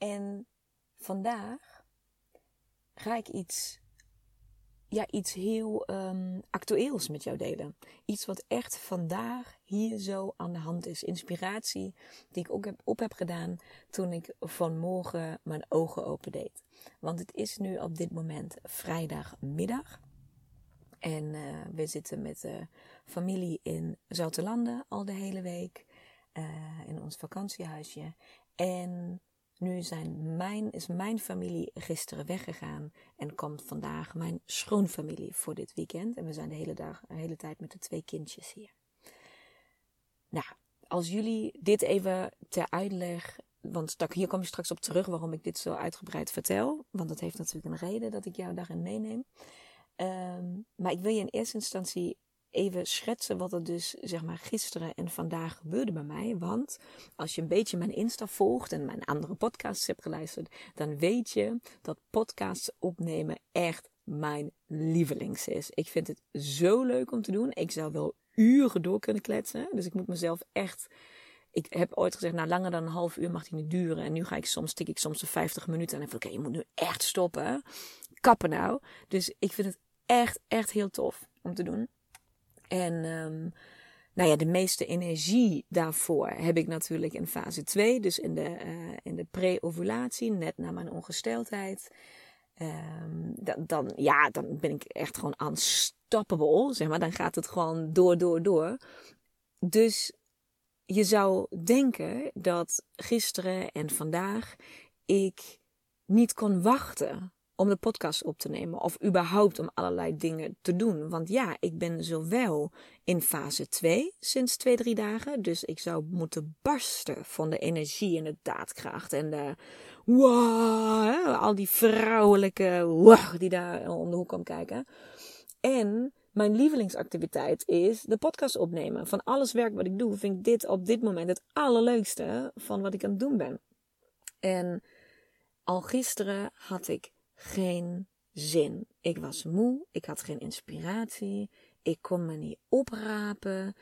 En vandaag ga ik iets, ja, iets heel um, actueels met jou delen. Iets wat echt vandaag hier zo aan de hand is. Inspiratie die ik ook heb, op heb gedaan toen ik vanmorgen mijn ogen opendeed. Want het is nu op dit moment vrijdagmiddag. En uh, we zitten met de familie in Zoutelanden al de hele week. Uh, in ons vakantiehuisje. En nu zijn mijn, is mijn familie gisteren weggegaan en komt vandaag mijn schoonfamilie voor dit weekend. En we zijn de hele, dag, de hele tijd met de twee kindjes hier. Nou, als jullie dit even ter uitleg, want hier kom je straks op terug waarom ik dit zo uitgebreid vertel. Want dat heeft natuurlijk een reden dat ik jou daarin meeneem. Um, maar ik wil je in eerste instantie even schetsen wat er dus zeg maar gisteren en vandaag gebeurde bij mij. Want als je een beetje mijn Insta volgt en mijn andere podcasts hebt geluisterd, dan weet je dat podcasts opnemen echt mijn lievelings is. Ik vind het zo leuk om te doen. Ik zou wel uren door kunnen kletsen. Dus ik moet mezelf echt. Ik heb ooit gezegd, nou langer dan een half uur mag die niet duren. En nu ga ik soms, tik ik soms de 50 minuten. En dan denk ik, oké, je moet nu echt stoppen. Kappen nou. Dus ik vind het echt, echt heel tof om te doen. En um, nou ja, de meeste energie daarvoor heb ik natuurlijk in fase 2, dus in de, uh, in de pre-ovulatie, net na mijn ongesteldheid. Um, dan, dan, ja, dan ben ik echt gewoon unstoppable, zeg maar. Dan gaat het gewoon door, door, door. Dus je zou denken dat gisteren en vandaag ik niet kon wachten om de podcast op te nemen. Of überhaupt om allerlei dingen te doen. Want ja, ik ben zowel in fase 2 sinds 2, 3 dagen. Dus ik zou moeten barsten van de energie en de daadkracht. En de wow, al die vrouwelijke wow, die daar om de hoek komen kijken. En mijn lievelingsactiviteit is de podcast opnemen. Van alles werk wat ik doe, vind ik dit op dit moment het allerleukste van wat ik aan het doen ben. En al gisteren had ik geen zin. Ik was moe, ik had geen inspiratie, ik kon me niet oprapen.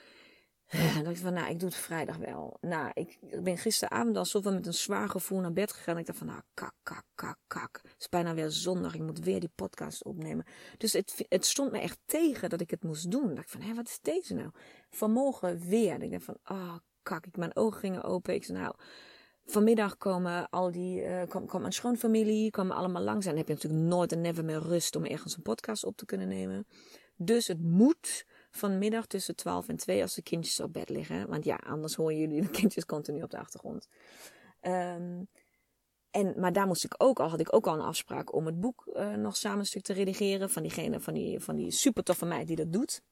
Dacht ik van, nou, ik doe het vrijdag wel. Nou, ik ben gisteravond al zo met een zwaar gevoel naar bed gegaan. Ik dacht van, nou, kak, kak, kak, kak. Het is bijna weer zondag, ik moet weer die podcast opnemen. Dus het, het stond me echt tegen dat ik het moest doen. Ik dacht van, hé, wat is deze nou? Vanmorgen weer. Ik dacht van, ah, oh, kak. Ik, mijn ogen gingen open. Ik zei, nou, vanmiddag komen al die, uh, kwam, mijn schoonfamilie, komen allemaal langs. En dan heb je natuurlijk nooit en never meer rust om ergens een podcast op te kunnen nemen. Dus het moet vanmiddag tussen 12 en 2 als de kindjes op bed liggen. Want ja, anders horen jullie de kindjes continu op de achtergrond. Um, en, maar daar moest ik ook al, had ik ook al een afspraak om het boek uh, nog samen een stuk te redigeren. Van diegene, van die, van die super toffe meid die dat doet.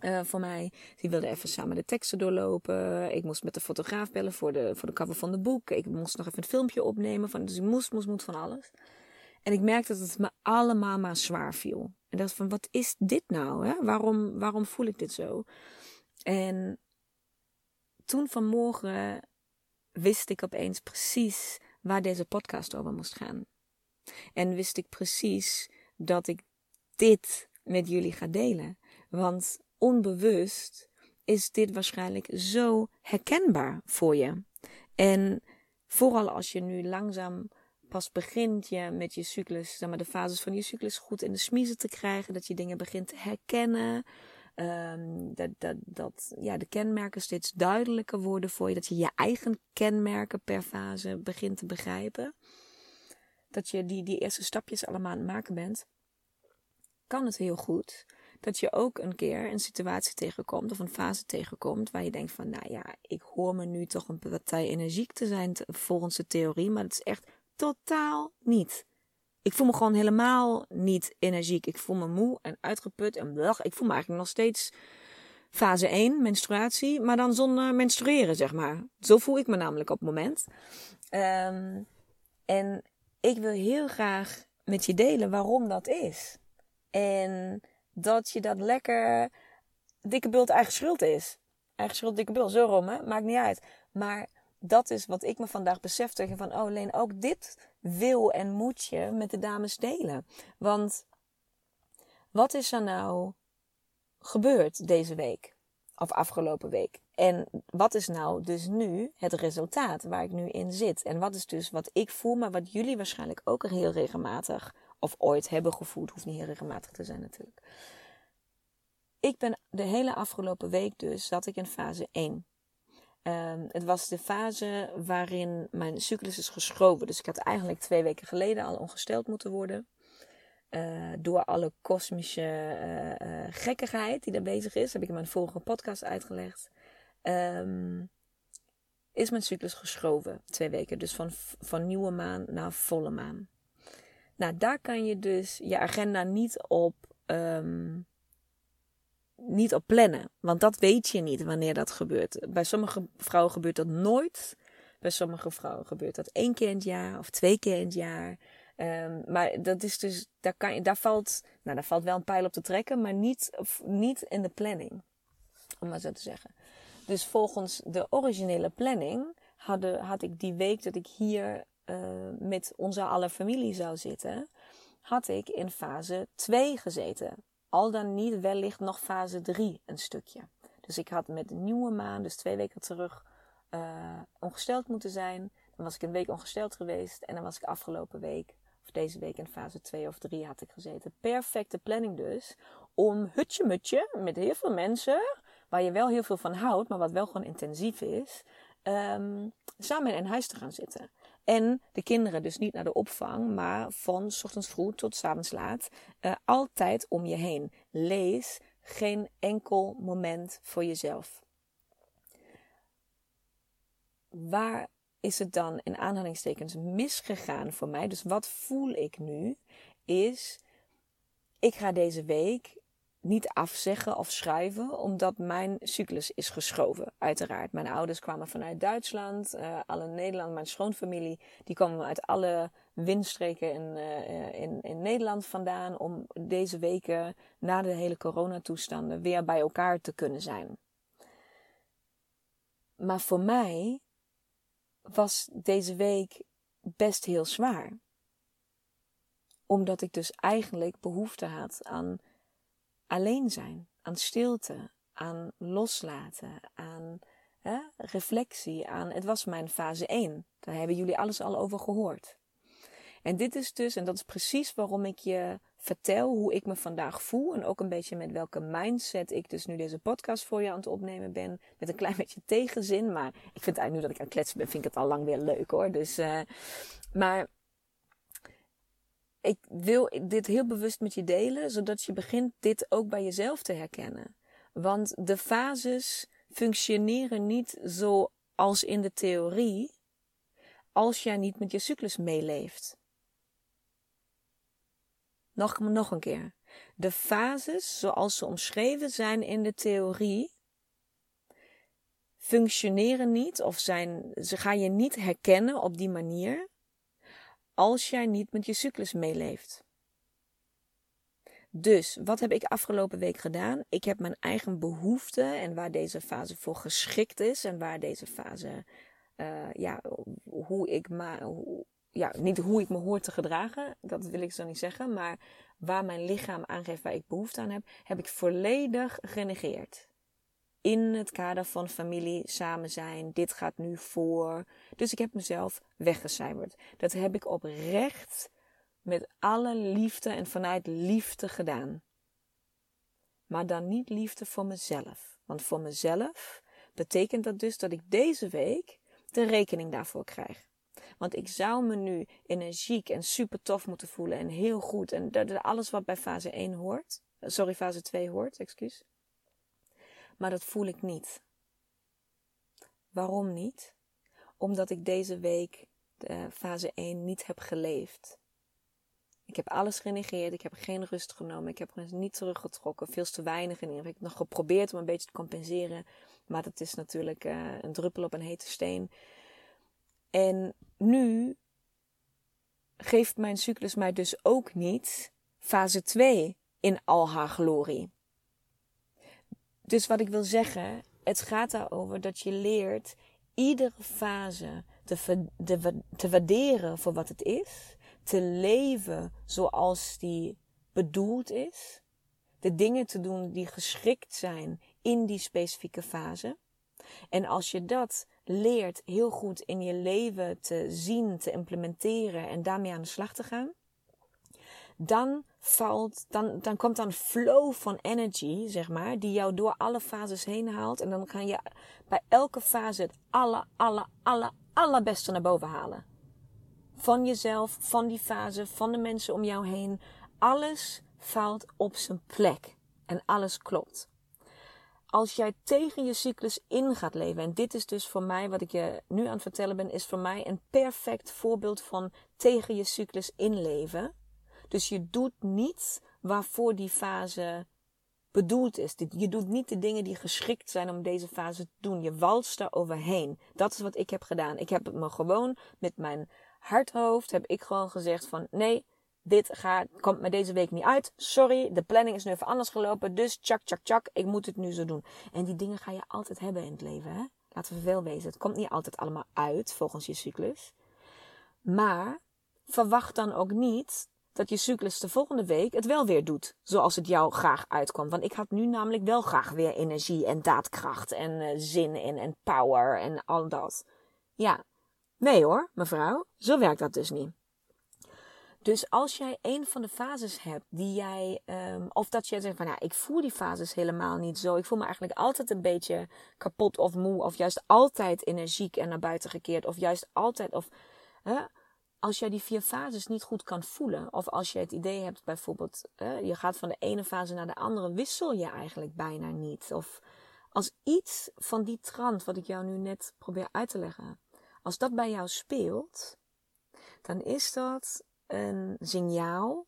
Uh, voor mij. Die wilde even samen de teksten doorlopen. Ik moest met de fotograaf bellen voor de, voor de cover van de boek. Ik moest nog even een filmpje opnemen. Van, dus ik moest, moest, moest van alles. En ik merkte dat het me allemaal maar zwaar viel. En dacht van, wat is dit nou? Hè? Waarom, waarom voel ik dit zo? En toen vanmorgen wist ik opeens precies waar deze podcast over moest gaan. En wist ik precies dat ik dit met jullie ga delen. Want onbewust is dit waarschijnlijk zo herkenbaar voor je. En vooral als je nu langzaam pas begint je met je cyclus, zeg maar de fases van je cyclus goed in de smiezen te krijgen, dat je dingen begint te herkennen. Um, dat, dat, dat ja, de kenmerken steeds duidelijker worden voor je. Dat je je eigen kenmerken per fase begint te begrijpen. dat je die, die eerste stapjes allemaal aan het maken bent, kan het heel goed dat je ook een keer een situatie tegenkomt of een fase tegenkomt waar je denkt van, nou ja, ik hoor me nu toch een partij energiek te zijn volgens de theorie, maar het is echt totaal niet. Ik voel me gewoon helemaal niet energiek. Ik voel me moe en uitgeput en blach. Ik voel me eigenlijk nog steeds fase 1, menstruatie, maar dan zonder menstrueren, zeg maar. Zo voel ik me namelijk op het moment. Ehm, en ik wil heel graag met je delen waarom dat is. En dat je dat lekker dikke bult eigen schuld is. Eigen schuld, dikke bult, zo rom? Maakt niet uit. Maar dat is wat ik me vandaag besefte. Van, oh Leen, ook dit wil en moet je met de dames delen. Want wat is er nou gebeurd deze week? Of afgelopen week? En wat is nou dus nu het resultaat waar ik nu in zit? En wat is dus wat ik voel, maar wat jullie waarschijnlijk ook heel regelmatig of ooit hebben gevoeld, hoeft niet heel regelmatig te zijn natuurlijk. Ik ben de hele afgelopen week dus, zat ik in fase 1. Ehm, het was de fase waarin mijn cyclus is geschoven. Dus ik had eigenlijk twee weken geleden al ongesteld moeten worden. Uh, door alle kosmische uh, uh, gekkigheid die daar bezig is, heb ik in mijn vorige podcast uitgelegd. Um, is mijn cyclus geschoven. Twee weken. Dus van, van nieuwe maan naar volle maan. Nou, daar kan je dus je agenda niet op, um, niet op plannen. Want dat weet je niet wanneer dat gebeurt. Bij sommige vrouwen gebeurt dat nooit. Bij sommige vrouwen gebeurt dat één keer in het jaar of twee keer in het jaar. Um, maar dat is dus, daar, kan daar, valt, nou, daar valt wel een pijl op te trekken, maar niet, niet in de planning. Om maar zo te zeggen. Dus volgens de originele planning had ik die week dat ik hier uh, met onze alle familie zou zitten, had ik in fase 2 gezeten. Al dan niet wellicht nog fase 3 een stukje. Dus ik had met de nieuwe maan, dus twee weken terug, uh, ongesteld moeten zijn. Dan was ik een week ongesteld geweest en dan was ik afgelopen week, of deze week in fase 2 of 3 had ik gezeten. Perfecte planning dus, om hutje mutje met heel veel mensen, waar je wel heel veel van houdt, maar wat wel gewoon intensief is, um, samen in huis te gaan zitten. En de kinderen dus niet naar de opvang, maar van s ochtends vroeg tot s avonds laat. Uh, altijd om je heen. Lees geen enkel moment voor jezelf. Waar is het dan in aanhalingstekens misgegaan voor mij? Dus wat voel ik nu? Is ik ga deze week niet afzeggen of schrijven, omdat mijn cyclus is geschoven. Uiteraard. Mijn ouders kwamen vanuit Duitsland, uh, alle Nederland, mijn schoonfamilie, die komen uit alle windstreken in, uh, in, in Nederland vandaan om deze weken na de hele coronatoestanden weer bij elkaar te kunnen zijn. Maar voor mij was deze week best heel zwaar. Omdat ik dus eigenlijk behoefte had aan alleen zijn, aan stilte, aan loslaten, aan hè, reflectie, aan. Het was mijn fase 1. Daar hebben jullie alles al over gehoord. En dit is dus, en dat is precies waarom ik je vertel hoe ik me vandaag voel. En ook een beetje met welke mindset ik dus nu deze podcast voor je aan het opnemen ben. Met een klein beetje tegenzin. Maar ik vind eigenlijk nu dat ik aan het kletsen ben, vind ik het al lang weer leuk hoor. Dus, uh, maar ik wil dit heel bewust met je delen, zodat je begint dit ook bij jezelf te herkennen. Want de fases functioneren niet zoals in de theorie, als jij niet met je cyclus meeleeft. Nog, nog een keer. De fases, zoals ze omschreven zijn in de theorie, functioneren niet of zijn, ze gaan je niet herkennen op die manier als jij niet met je cyclus meeleeft. Dus, wat heb ik afgelopen week gedaan? Ik heb mijn eigen behoeften en waar deze fase voor geschikt is en waar deze fase, uh, ja, hoe ik maar, ja, niet hoe ik me hoor te gedragen, dat wil ik zo niet zeggen, maar waar mijn lichaam aangeeft waar ik behoefte aan heb, heb ik volledig genegeerd in het kader van familie, samen zijn. Dit gaat nu voor. Dus ik heb mezelf weggecijferd. Dat heb ik oprecht met alle liefde en vanuit liefde gedaan. Maar dan niet liefde voor mezelf. Want voor mezelf betekent dat dus dat ik deze week de rekening daarvoor krijg. Want ik zou me nu energiek en super tof moeten voelen en heel goed. En alles wat bij fase 1 hoort. Sorry, fase 2 hoort, excuus. Maar dat voel ik niet. Waarom niet? Omdat ik deze week de fase 1 niet heb geleefd. Ik heb alles genegeerd. Ik heb geen rust genomen. Ik heb me niet teruggetrokken. Veel te weinig in. Ik heb nog geprobeerd om een beetje te compenseren. Maar dat is natuurlijk uh, een druppel op een hete steen. En nu geeft mijn cyclus mij dus ook niet fase 2 in al haar glorie. Dus wat ik wil zeggen, het gaat daarover dat je leert iedere fase te, te, te waarderen voor wat het is te leven zoals die bedoeld is. De dingen te doen die geschikt zijn in die specifieke fase. En als je dat leert heel goed in je leven te zien, te implementeren en daarmee aan de slag te gaan, dan valt, dan, dan komt dan flow van energy, zeg maar, die jou door alle fases heen haalt. En dan ga je bij elke fase het alle, alle, alle, allerbeste naar boven halen van jezelf, van die fase, van de mensen om jou heen. Alles valt op zijn plek en alles klopt. Als jij tegen je cyclus in gaat leven, en dit is dus voor mij wat ik je nu aan het vertellen ben, is voor mij een perfect voorbeeld van tegen je cyclus inleven. Dus je doet niet waarvoor die fase bedoeld is. Je doet niet de dingen die geschikt zijn om deze fase te doen. Je walst er overheen. Dat is wat ik heb gedaan. Ik heb me gewoon met mijn hardhoofd heb ik gewoon gezegd van nee, dit gaat, komt me deze week niet uit. Sorry, de planning is nu even anders gelopen. Dus tjak, tjak, tjak, ik moet het nu zo doen. En die dingen ga je altijd hebben in het leven. Hè? Laten we veel wezen. Het komt niet altijd allemaal uit volgens je cyclus. Maar verwacht dan ook niet dat je cyclus de volgende week het wel weer doet. Zoals het jou graag uitkomt. Want ik had nu namelijk wel graag weer energie en daadkracht en uh, zin in en power en al dat. Ja, Nee hoor, mevrouw, zo werkt dat dus niet. Dus als jij een van de fases hebt die jij, um, of dat je zegt van ja, ik voel die fases helemaal niet zo. Ik voel me eigenlijk altijd een beetje kapot of moe, of juist altijd energiek en naar buiten gekeerd, of juist altijd, of hè, als jij die vier fases niet goed kan voelen, of als je het idee hebt bijvoorbeeld, je gaat van de ene fase naar de andere, wissel je eigenlijk bijna niet. Of als iets van die trant wat ik jou nu net probeer uit te leggen, als dat bij jou speelt, dan is dat een signaal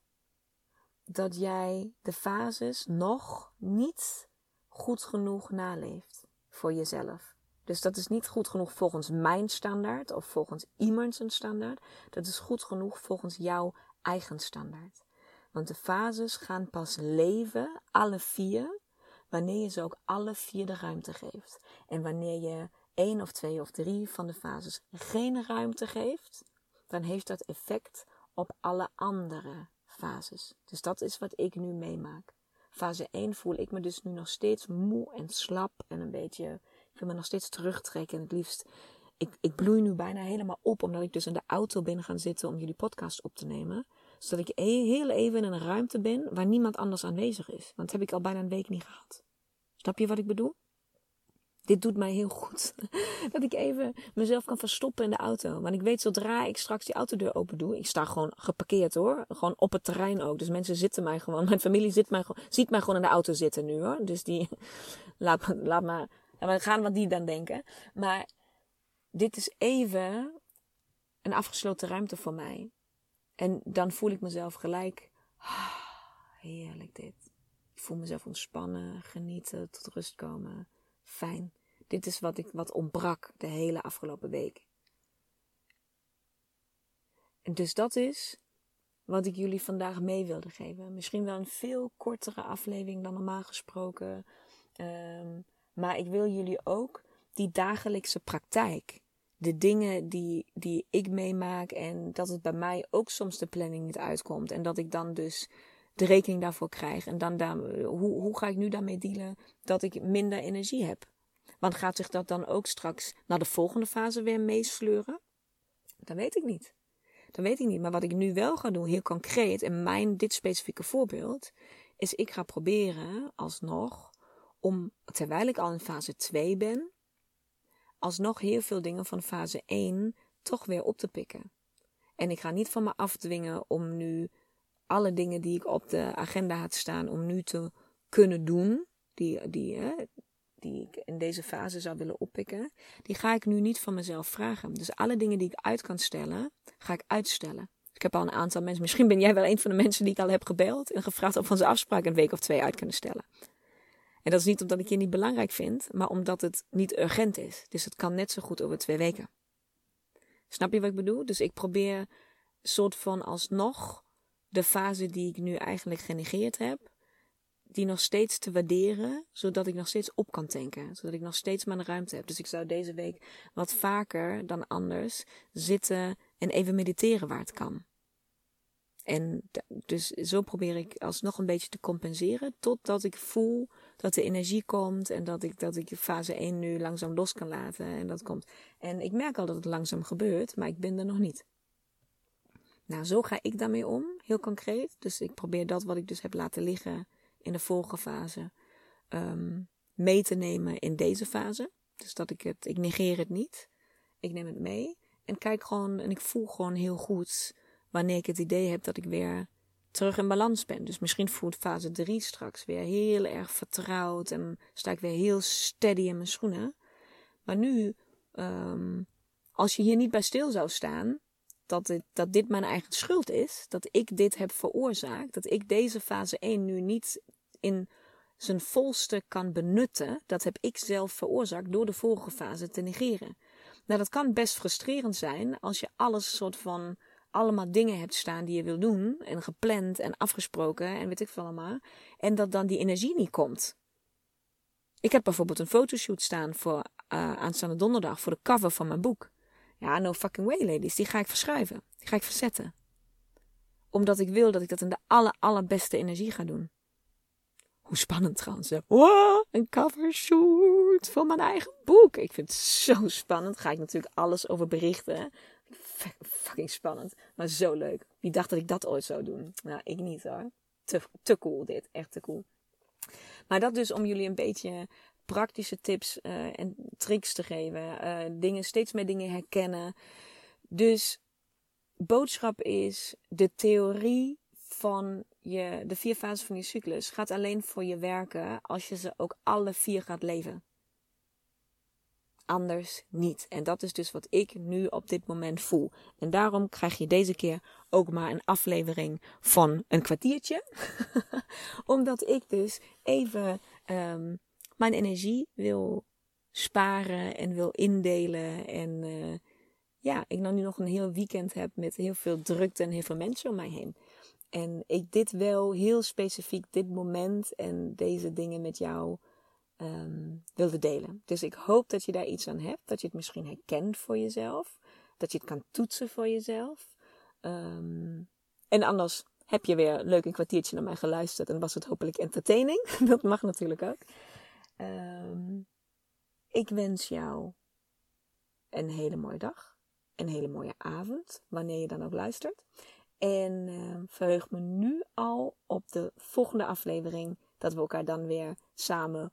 dat jij de fases nog niet goed genoeg naleeft voor jezelf. Dus dat is niet goed genoeg volgens mijn standaard of volgens iemands standaard. Dat is goed genoeg volgens jouw eigen standaard. Want de fases gaan pas leven, alle vier, wanneer je ze ook alle vier de ruimte geeft. En wanneer je één of twee of drie van de fases geen ruimte geeft, dan heeft dat effect op alle andere fases. Dus dat is wat ik nu meemaak. Fase 1 voel ik me dus nu nog steeds moe en slap en een beetje, ik wil me nog steeds terugtrekken en het liefst, ik, ik bloei nu bijna helemaal op omdat ik dus in de auto ben gaan zitten om jullie podcast op te nemen. Zodat ik e-, heel even in een ruimte ben waar niemand anders aanwezig is. Want dat heb ik al bijna een week niet gehad. Snap je wat ik bedoel? Dit doet mij heel goed. Dat ik even mezelf kan verstoppen in de auto. Want ik weet zodra ik straks die autodeur open doe. Ik sta gewoon geparkeerd hoor. Gewoon op het terrein ook. Dus mensen zitten mij gewoon. Mijn familie zit mij, ziet mij gewoon in de auto zitten nu hoor. Dus die. Laat, laat maar. We gaan wat die dan denken. Maar dit is even een afgesloten ruimte voor mij. En dan voel ik mezelf gelijk. Ah, heerlijk dit. Ik voel mezelf ontspannen, genieten, tot rust komen fijn. Dit is wat, ik, wat ontbrak de hele afgelopen week. En dus dat is wat ik jullie vandaag mee wilde geven. Misschien wel een veel kortere aflevering dan normaal gesproken. Um, maar ik wil jullie ook die dagelijkse praktijk. De dingen die, die ik meemaak en dat het bij mij ook soms de planning niet uitkomt. En dat ik dan dus de rekening daarvoor krijg. En dan, dan hoe, hoe ga ik nu daarmee dealen dat ik minder energie heb? Want gaat zich dat dan ook straks naar de volgende fase weer meesleuren? Dat weet ik niet. Dat weet ik niet. Maar wat ik nu wel ga doen, heel concreet, in mijn dit specifieke voorbeeld, is ik ga proberen alsnog om, terwijl ik al in fase 2 ben, alsnog heel veel dingen van fase 1 toch weer op te pikken. En ik ga niet van me afdwingen om nu alle dingen die ik op de agenda had staan, om nu te kunnen doen, die, die, hè, die ik in deze fase zou willen oppikken, die ga ik nu niet van mezelf vragen. Dus alle dingen die ik uit kan stellen, ga ik uitstellen. Ik heb al een aantal mensen, misschien ben jij wel een van de mensen die ik al heb gebeld en gevraagd of onze afspraak een week of twee uit kunnen stellen. En dat is niet omdat ik je niet belangrijk vind, maar omdat het niet urgent is. Dus het kan net zo goed over twee weken. Snap je wat ik bedoel? Dus ik probeer soort van alsnog de fase die ik nu eigenlijk genegeerd heb, die nog steeds te waarderen, zodat ik nog steeds op kan tanken. Zodat ik nog steeds mijn ruimte heb. Dus ik zou deze week wat vaker dan anders zitten en even mediteren waar het kan. En dus zo probeer ik alsnog een beetje te compenseren, totdat ik voel dat de energie komt en dat ik, dat ik fase 1 nu langzaam los kan laten. En dat komt. En ik merk al dat het langzaam gebeurt, maar ik ben er nog niet. Nou, zo ga ik daarmee om, heel concreet. Dus ik probeer dat wat ik dus heb laten liggen in de vorige fase um, mee te nemen in deze fase. Dus dat ik het, ik negeer het niet. Ik neem het mee en kijk gewoon en ik voel gewoon heel goed wanneer ik het idee heb dat ik weer terug in balans ben. Dus misschien voelt fase 3 straks weer heel erg vertrouwd en sta ik weer heel steady in mijn schoenen. Maar nu, um, als je hier niet bij stil zou staan, dat dit, dat dit mijn eigen schuld is, dat ik dit heb veroorzaakt, dat ik deze fase 1 nu niet in zijn volste kan benutten, dat heb ik zelf veroorzaakt door de vorige fase te negeren. Nou, dat kan best frustrerend zijn als je alles soort van allemaal dingen hebt staan die je wil doen en gepland en afgesproken en weet ik veel allemaal, en dat dan die energie niet komt. Ik heb bijvoorbeeld een fotoshoot staan voor uh, aanstaande donderdag voor de cover van mijn boek. Ja, no fucking way, ladies. Die ga ik verschuiven. Die ga ik verzetten. Omdat ik wil dat ik dat in de aller, allerbeste energie ga doen. Hoe spannend trouwens. Wow, een covershoot voor mijn eigen boek. Ik vind het zo spannend. Daar ga ik natuurlijk alles over berichten. Fucking spannend. Maar zo leuk. Wie dacht dat ik dat ooit zou doen? Nou, ik niet hoor. Te, te cool dit. Echt te cool. Maar dat dus om jullie een beetje praktische tips uh, en tricks te geven. Uh, dingen, steeds meer dingen herkennen. Dus boodschap is de theorie van je, de vier fases van je cyclus gaat alleen voor je werken als je ze ook alle vier gaat leven. Anders niet. En dat is dus wat ik nu op dit moment voel. En daarom krijg je deze keer ook maar een aflevering van een kwartiertje. Omdat ik dus even um, mijn energie wil sparen en wil indelen. En uh, ja, ik nou nu nog een heel weekend heb met heel veel drukte en heel veel mensen om mij heen. En ik dit wel heel specifiek, dit moment en deze dingen met jou um, wilde delen. Dus ik hoop dat je daar iets aan hebt. Dat je het misschien herkent voor jezelf. Dat je het kan toetsen voor jezelf. Um, en anders heb je weer leuk een kwartiertje naar mij geluisterd en was het hopelijk entertaining. dat mag natuurlijk ook. Um, ik wens jou een hele mooie dag. Een hele mooie avond, wanneer je dan ook luistert. En verheug me nu al op de volgende aflevering. Dat we elkaar dan weer samen